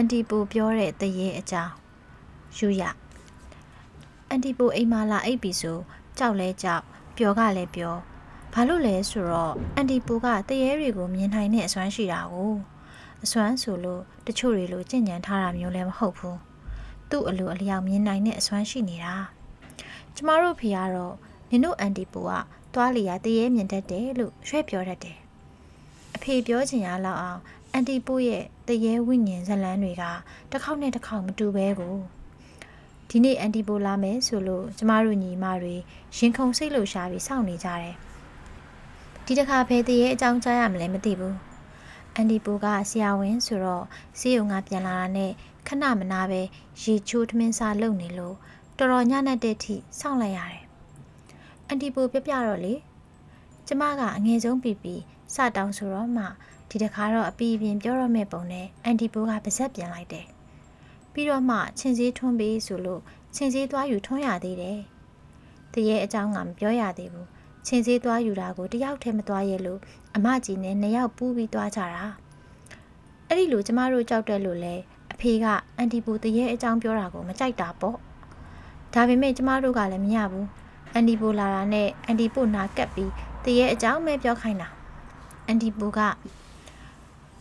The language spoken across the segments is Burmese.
အန်တီပူပြောတဲ့တရေအကြောင်းယူရအန်တီပူအိမ်မာလာအိပ်ပြီဆိုကြောက်လဲကြောက်ပျော်ကလည်းပျော်ဘာလို့လဲဆိုတော့အန်တီပူကတရေတွေကိုမြင်နိုင်တဲ့အစွမ်းရှိတာကိုအစွမ်းဆိုလို့တချို့တွေလိုကြင်ကြံထားတာမျိုးလည်းမဟုတ်ဘူးသူ့အလိုအလျောက်မြင်နိုင်တဲ့အစွမ်းရှိနေတာကျမတို့ဖေကတော့နင်တို့အန်တီပူကသွားလီယာတရေမြင်တတ်တယ်လို့ရွှဲပြောတတ်တယ်အဖေပြောချင်ရလောက်အောင် အန်တီပို့ရဲ့တရေဝိညာဉ်ဇလန်းတွေကတစ်ခေါက်နဲ့တစ်ခေါက်မတူပဲကိုဒီနေ့အန်တီပိုလာမယ်ဆိုလို့ကျမတို့ညီမတွေရင်ခုန်စိတ်လှုပ်ရှားပြီးစောင့်နေကြတယ်ဒီတစ်ခါဘယ်တရေအကြောင်းကြားရမလဲမသိဘူးအန်တီပိုကဆရာဝန်ဆိုတော့စီးရုံကပြန်လာတာနဲ့ခဏမနာပဲရေချိုးထမင်းစားလုပ်နေလို့တော်တော်ညံ့တဲ့အထိစောင့်လိုက်ရတယ်အန်တီပိုပြပြတော့လေကျမကအငယ်ဆုံးပြီပြီစတောင်းဆိုတော့မှ ဒီတခါတော့အပီအပြင်ပြောရမယ့်ပုံနဲ့အန်တီပိုးကပါဇက်ပြန်လိုက်တယ်ပြီးတော့မှချင်းစည်းထွန်းပေးဆိုလို့ချင်းစည်းသွားယူထွန်းရသေးတယ်တရေအကြောင်းကမပြောရသေးဘူးချင်းစည်းသွားယူတာကိုတယောက်တည်းမသွားရဲလို့အမကြီးနဲ့နှစ်ယောက်ပူးပြီးသွားကြတာအဲ့ဒီလိုကျမတို့ကြောက်တယ်လို့လဲအဖေကအန်တီပိုတရေအကြောင်းပြောတာကိုမကြိုက်တာပေါ့ဒါပေမဲ့ကျမတို့ကလည်းမရဘူးအန်တီပိုလာတာနဲ့အန်တီပိုနာကပ်ပြီးတရေအကြောင်းပဲပြောခိုင်းတာအန်တီပိုက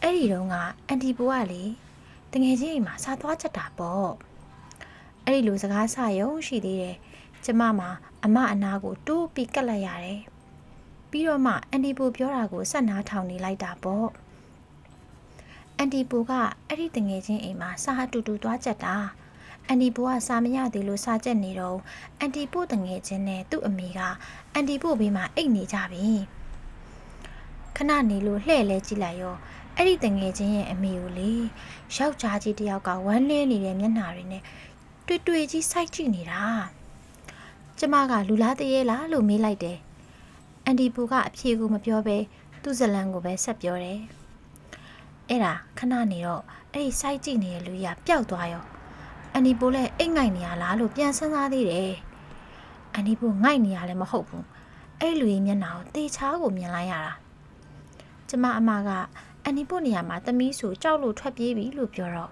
အဲ့ဒီတုန်းကအန်တီပိုကလေတငယ်ချင်းအိမ်မှာစားသွားချက်တာပေါ့အဲ့ဒီလိုစကားဆရုံရှိသေးတယ်ကျမမှာအမအနာကိုတိုးပြီးကတ်လိုက်ရတယ်ပြီးတော့မှအန်တီပိုပြောတာကိုဆက်နာထောင်နေလိုက်တာပေါ့အန်တီပိုကအဲ့ဒီတငယ်ချင်းအိမ်မှာစားတူတူသွားချက်တာအန်တီပိုကစားမရသေးလို့စားချက်နေတော့အန်တီပိုတငယ်ချင်းနဲ့သူ့အမေကအန်တီပိုဘေးမှာအိတ်နေကြပြီခဏနေလို့လှဲ့လဲကြည့်လိုက်ရော အဲ့ဒီတငယ်ချင်းရဲ့အမေကိုလေယောက်ျားကြီးတယောက်ကဝမ်းလဲနေတဲ့မျက်နှာတွေနဲ့တွေ့တွေ့ကြီးစိုက်ကြည့်နေတာကျမကလူလားတရေလားလို့မေးလိုက်တယ်အန်ဒီပူကအဖြေကိုမပြောဘဲသူ့ဇလံကိုပဲဆက်ပြောတယ်အဲ့ဒါခဏနေတော့အဲ့ဒီစိုက်ကြည့်နေတဲ့လူကြီးကပျောက်သွားရောအန်ဒီပူလည်းအိတ်ငိုက်နေရလားလို့ပြန်စဉ်းစားသေးတယ်အန်ဒီပူငိုက်နေရလည်းမဟုတ်ဘူးအဲ့လူကြီးမျက်နှာကိုတေချားကိုမြင်လိုက်ရတာကျမအမက အန်နီပိုနေရာမှာသမီးဆိုကြောက်လို့ထွက်ပြေးပြီလို့ပြောတော့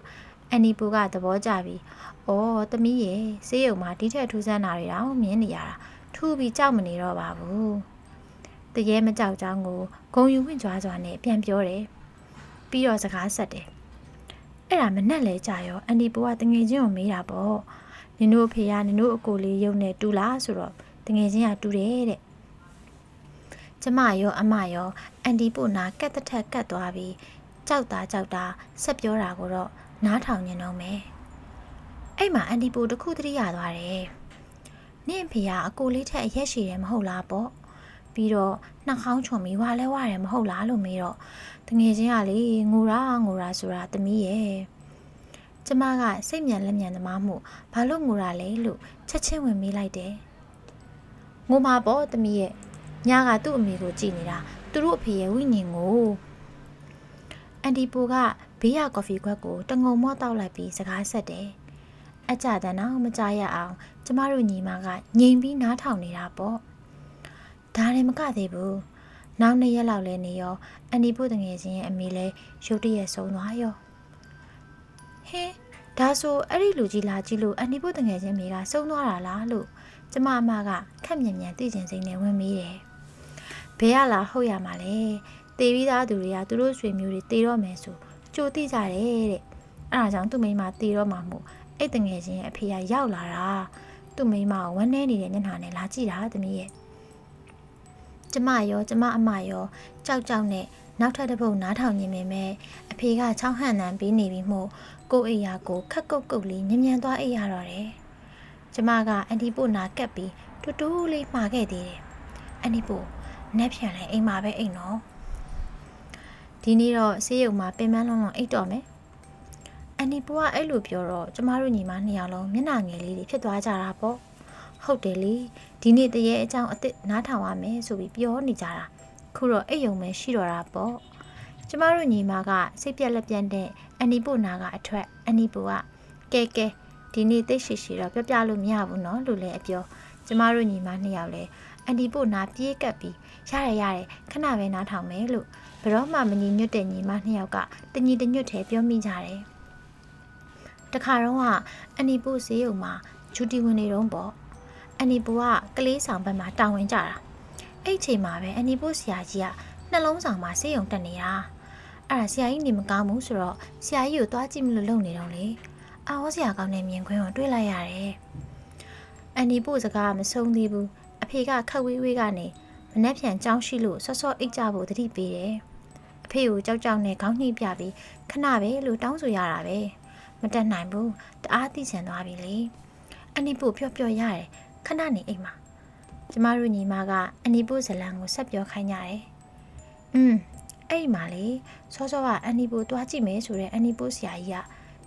အန်နီပိုကသဘောကျပြီ။အော်သမီးရဲ့ဆေးရုံမှာဒီထက်ထူးဆန်းတာတွေတော့မြင်နေရတာထူးပြီးကြောက်မနေတော့ပါဘူး။တရေမကြောက်ကြောင်းကိုဂုံယူဝင်ကြွားစွာနဲ့ပြန်ပြောတယ်။ပြီးတော့စကားဆက်တယ်။အဲ့ဒါမနဲ့လဲကြာရောအန်ဒီပိုကတငယ်ချင်းကိုမေးတာပေါ့။နင်တို့အဖေကနင်တို့အကိုလေးရုံနဲ့တူလားဆိုတော့တငယ်ချင်းကတူတယ်တဲ့ ကျမရောအမရောအန်တီပိုနာကတ်တထက်ကတ်သွားပြီးကြောက်တာကြောက်တာဆက်ပြောတာကိုတော့နားထောင်နေတော့မယ်အဲ့မှာအန်တီပိုတခုတည်းရသွားတယ်နင့်ဖေကအကိုလေးထက်အရက်ရှိတယ်မဟုတ်လားပေါ့ပြီးတော့နှာခေါင်းချုံပြီးဝါလဲဝါတယ်မဟုတ်လားလို့မေးတော့တငယ်ချင်းကလေငိုရာငိုရာဆိုတာသမီးရဲ့ကျမကစိတ်မြန်လက်မြန်သမားမှုဘာလို့ငိုရာလဲလို့ချက်ချင်းဝင်မေးလိုက်တယ်ငိုမှာပေါ့သမီးရဲ့ ညကသူ့အမေကိုကြည်နေတာသူတို့အဖေရဲ့ဝိညာဉ်ကိုအန်ဒီပိုကဘေးရကော်ဖီခွက်ကိုတငုံမော့တောက်လိုက်ပြီးစကားဆက်တယ်အကြတန်းတော့မကြရအောင် ကျမတို့ညီမကငြိမ်ပြီးနားထောင်နေတာပေါ့ဒါလည်းမကသေးဘူးနောက်နှစ်ရက်လောက်လဲနေရောအန်ဒီပိုတငယ်ချင်းရဲ့အမေလဲရုတ်တရက်ဆုံးသွားရောဟင်းဒါဆိုအဲ့ဒီလူကြီးလာကြည့်လို့အန်ဒီပိုတငယ်ချင်းမိကဆုံးသွားတာလားလို့ကျမအမကခက်မြန်မြန်သိကျင်စိမ့်နဲ့ဝင်မိတယ် ဘယ်ရလာဟုတ်ရမှာလဲတေပြီးသားသူတွေကသူတို့ဆွေမျိုးတွေတေတော့မယ်ဆိုကြိုသိကြတယ်တဲ့အဲ့ဒါကြောင့်သူ့မိန်းမတေတော့မှမို့အဲ့တငယ်ချင်းရဲ့အဖေကရောက်လာတာသူ့မိန်းမကိုဝမ်းနေနေတဲ့ညနာနဲ့လာကြည့်တာသမီးရဲ့ကျမရောကျမအမရောကြောက်ကြောက်နဲ့နောက်ထပ်တစ်ပုတ်နားထောင်နေမိမယ်အဖေကချောင်းဟန်နန်ပြီးနေပြီမို့ကိုအိယာကိုခက်ကုတ်ကုတ်လေးညံ့ညံ့သွားအိပ်ရတော့တယ်ကျမကအန်တီပိုနာကပ်ပြီးတူတူလေးမှာခဲ့သေးတယ်အန်တီပို နက်ဖြန်လဲအိမ်မှာပဲအိမ်တော့ဒီနေ့တော့ဆေးရုံမှာပင်ပန်းလုံးလုံးအိတ်တော့မယ်အန်နီပူကအဲ့လိုပြောတော့ကျမတို့ညီမနှစ်ယောက်လုံးမျက်နှာငယ်လေးတွေဖြစ်သွားကြတာပေါ့ဟုတ်တယ်လေဒီနေ့တရေအကြောင်းအစ်စ်နားထောင်ရမယ်ဆိုပြီးပြောနေကြတာခုတော့အိတ်ယုံပဲရှိတော့တာပေါ့ကျမတို့ညီမကစိတ်ပြက်လက်ပြက်တဲ့အန်နီပူနာကအထွက်အန်နီပူကကဲကဲဒီနေ့သိရှိရှိတော့ပြောပြလို့မရဘူးနော်လို့လည်းအပြော ကျမတို့ညီမနှစ်ယောက်လည်းအန်ဒီပို့နာပြေးကပ်ပြီးရတယ်ရတယ်ခဏပဲနားထောင်မယ်လို့ဘရောမှမညီညွတ်တဲ့ညီမနှစ်ယောက်ကတညီတညွတ်ထဲပြောမိကြတယ်တခါတော့ကအန်နီပူဈေးရုံမှာဂျူတီဝင်နေတော့ပေါ့အန်နီပူကကလေးဆောင်ဘက်မှာတာဝန်ကြတာအဲ့ချိန်မှာပဲအန်နီပူဆရာကြီးကနှလုံးဆောင်မှာဈေးရုံတက်နေတာအဲ့ဒါဆရာကြီးနေမကောင်းဘူးဆိုတော့ဆရာကြီးကိုတွားကြည့်မလို့လုပ်နေတော့လေအာဟောဆရာကောင်းတဲ့မြင်ကွင်းကိုတွေ့လိုက်ရတယ် အန်နီပူစကားမဆုံးသေးဘူးအဖေကခက်ဝေးဝေးကနေမနှက်ဖြန်ကြောင်းရှိလို့ဆော့ဆော့အိတ်ကြဖို့တတိပေးတယ်အဖေကိုကြောက်ကြောက်နဲ့ခေါင်းညှိပြပြီးခဏပဲလို့တောင်းဆိုရတာပဲမတက်နိုင်ဘူးတအားသိချင်သွားပြီလေအနီပို့ပြော့ပြော့ရတယ်ခဏနေအိမ်မှာကျမတို့ညီမကအနီပို့ဇလံကိုဆက်ပြောခိုင်းကြတယ်อืมအဲ့ဒီမှာလေစောစောကအနီပို့တွားကြည့်မယ်ဆိုတဲ့အနီပို့ဆရာကြီးက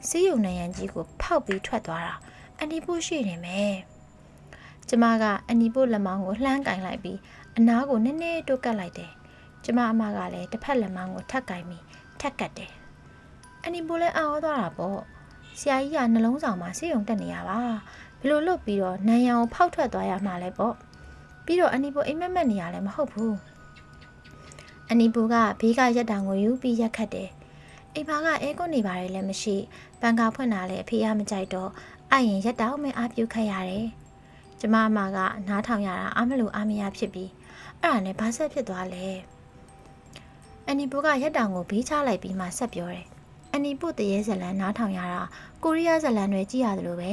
စီးရုံနရန်ကြီးကိုဖောက်ပြီးထွက်သွားတာအနီပို့ရှိနေမယ် ကျမကအနီပို့လက်မောင်းကိုလှမ်းကင်လိုက်ပြီးအနားကိုနည်းနည်းတိုးကပ်လိုက်တယ်ကျမအမကလည်းတစ်ဖက်လက်မောင်းကိုထပ်ကင်ပြီးထက်ကတ်တယ်အနီပိုလည်းအော်သွားတာပေါ့ဆရာကြီးကနှလုံးဆောင်မှာဆေးရုံတက်နေရပါဘလို့လွတ်ပြီးတော့နန်ရံကိုဖောက်ထွက်သွားရမှာလဲပေါ့ပြီးတော့အနီပိုအိမ်မက်မက်နေရလဲမဟုတ်ဘူးအနီပိုကဘေးကရက်တောင်ကိုယူပြီးရက်ခတ်တယ်အိမ်ပါကအဲကွန်နေပါတယ်လည်းမရှိပန်ကာဖွင့်တာလည်းအဖေကမကြိုက်တော့အဲ့ရင်ရက်တောင်မဲအားပြုတ်ခတ်ရတယ် ကျမအမကနားထောင်ရတာအမလို့အမရဖြစ်ပြီးအဲ့ဒါနဲ့ဘာဆက်ဖြစ်သွားလဲအနီပိုကရက်တောင်ကိုဘေးချလိုက်ပြီးမှဆက်ပြောတယ်အနီပုတရေဇလန်နားထောင်ရတာကိုရီးယားဇလန်တွေကြည့်ရတယ်လို့ပဲ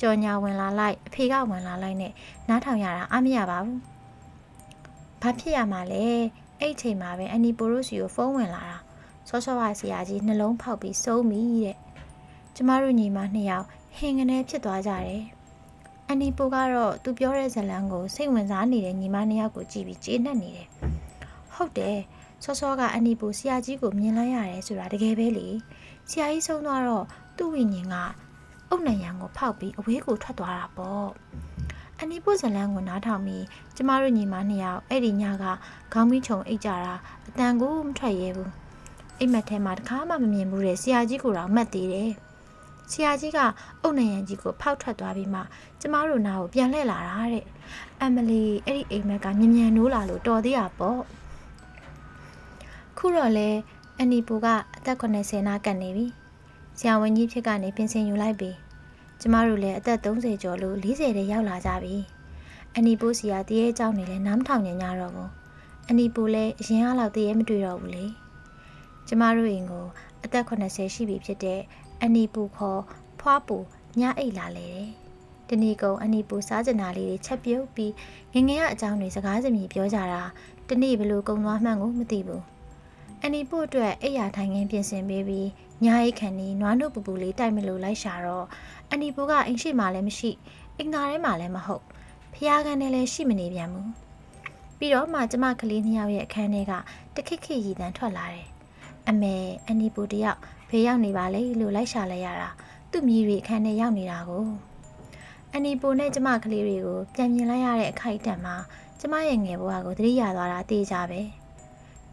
ကြော်ညာဝင်လာလိုက်အဖေကဝင်လာလိုက်နဲ့နားထောင်ရတာအမရပါဘူးဘာဖြစ်ရမှာလဲအဲ့ချိန်မှာပဲအနီပိုရိုစီကိုဖုန်းဝင်လာတာဆောဆောဝါဆရာကြီးနှလုံးဖောက်ပြီးစုံးပြီတဲ့ကျမတို့ညီမနှစ်ယောက်ဟင်ကနေဖြစ်သွားကြတယ် အနီပိုကတော့သူပြောတဲ့ဇလန်ကိုစိတ်ဝင်စားနေတဲ့ညီမနှစ်ယောက်ကိုကြည့်ပြီးကျေနပ်နေတယ်ဟုတ်တယ်စောစောကအနီပူဆရာကြီးကိုမြင်လိုက်ရတယ်ဆိုတာတကယ်ပဲလေဆရာကြီးဆုံးသွားတော့သူ့ဝိညာဉ်ကအုတ်နံရံကိုဖောက်ပြီးအဝေးကိုထွက်သွားတာပေါ့အနီပူဇလန်းကိုနားထောင်ပြီးကျမတို့ညီမနှစ်ယောက်အဲ့ဒီညကခေါင်းမီးချုံအိတ်ကြတာအတန်ကိုမထွက်ရဲဘူးအိမ်မက်ထဲမှာတခါမှမမြင်ဘူးတဲ့ဆရာကြီးကိုတော့မှတ်သေးတယ် ဆရာကြီးကအုတ်နံရံကြီးကိုဖောက်ထွက်သွားပြီးမှကျမတို့နားကိုပြန်လှည့်လာတာတဲ့အမလီအဲ့ဒီအိမ်မက်ကမြ мян နိုးလာလို့တော်သေးတာပေါ့ခုတော့လဲအနီပူကအသက်80နာကတ်နေပြီဆရာဝန်ကြီးဖြစ်ကနေပြင်ဆင်ယူလိုက်ပြီကျမတို့လည်းအသက်30ကျော်လို့40တဲ့ရောက်လာကြပြီအနီပူစီကတရေเจ้าနေလဲနားမထောင်ညင်ကြတော့ဘူးအနီပူလည်းအရင်အားလောက်တရေမတွေ့တော့ဘူးလေကျမတို့အိမ်ကိုအသက်80ရှိပြီဖြစ်တဲ့ အနီပူခေါ်ဖွားပူညအိတ်လာလေတယ်တဏီကုံအနီပူစားကြနာလေးတွေချက်ပြုတ်ပြီးငငယ်ရအကြောင်းတွေစကားစမြည်ပြောကြတာတနေ့ဘလို့ကုံသွားမှန်းကိုမသိဘူးအနီဖို့အတွက်အိယာထိုင်ခင်းပြင်ဆင်ပေးပြီးညာရိတ်ခန်နီနွားနှုတ်ပူပူလေးတိုက်မလို့လိုက်ရှာတော့အနီဖိုကအိမ်ရှိမှလည်းမရှိအင်္ဂါထဲမှလည်းမဟုတ်ဖျားကန်နဲ့လည်းရှိမနေပြန်ဘူးပြီးတော့မှကျမကလေးနှစ်ယောက်ရဲ့အခန်းထဲကတခစ်ခစ်ရည်တန်းထွက်လာတယ်အမေအနီပူတယောက် ဖေးရောက်နေပါလေလို့လိုက်ရှာလိုက်ရတာသူ့မြည်တွေအခန်းထဲရောက်နေတာကိုအနီပူနဲ့ကျမကလေးတွေကိုပြန်မြင်လိုက်ရတဲ့အခိုက်အတန့်မှာကျမရဲ့ငယ်ဘဝကိုသတိရသွားတာသိကြပဲ။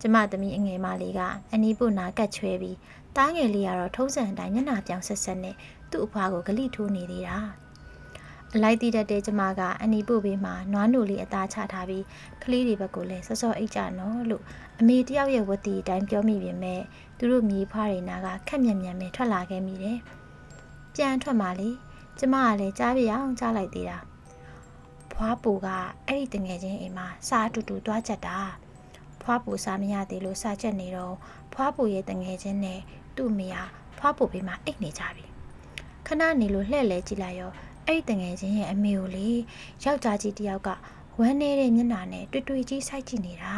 ကျမသမီးအငယ်မလေးကအနီးပုနာကတ်ချွဲပြီးတားငယ်လေးကတော့ထုံးစံအတိုင်းညနာပြောင်ဆက်ဆက်နဲ့သူ့အဖွားကိုဂလိထိုးနေသေးတာအလိုက်တည်တတ်တဲ့ကျမကအနီးပုဘေးမှာနွားနိုလေးအသားချထားပြီးကလေးတွေဘက်ကိုလည်းစောစောအိတ်ကြနော်လို့အမေတယောက်ရဲ့ဝတ်တီအတိုင်းပြောမိပြင်မဲ့ သူတို့မြေဖွားတွေနာကခက်မြန်မြန်ပဲထွက်လာခဲ့မိတယ်ပြန်ထွက်မှလေကျမကလည်းကြားပြအောင်ကြားလိုက်သေးတာဖွားပူကအဲ့ဒီတငယ်ချင်းအိမ်မှာစားအတူတူသွားချက်တာဖွားပူစားမရသေးလို့စားချက်နေတော့ဖွားပူရဲ့တငယ်ချင်းနဲ့သူ့မယားဖွားပူဘေးမှာအိတ်နေကြပြီခဏနေလို့လှဲ့လဲကြည့်လိုက်ရောအဲ့ဒီတငယ်ချင်းရဲ့အမေကိုလေယောက်ျားကြီးတယောက်ကဝမ်းနေတဲ့မျက်နှာနဲ့တွေ့တွေ့ကြီးစိုက်ကြည့်နေတာ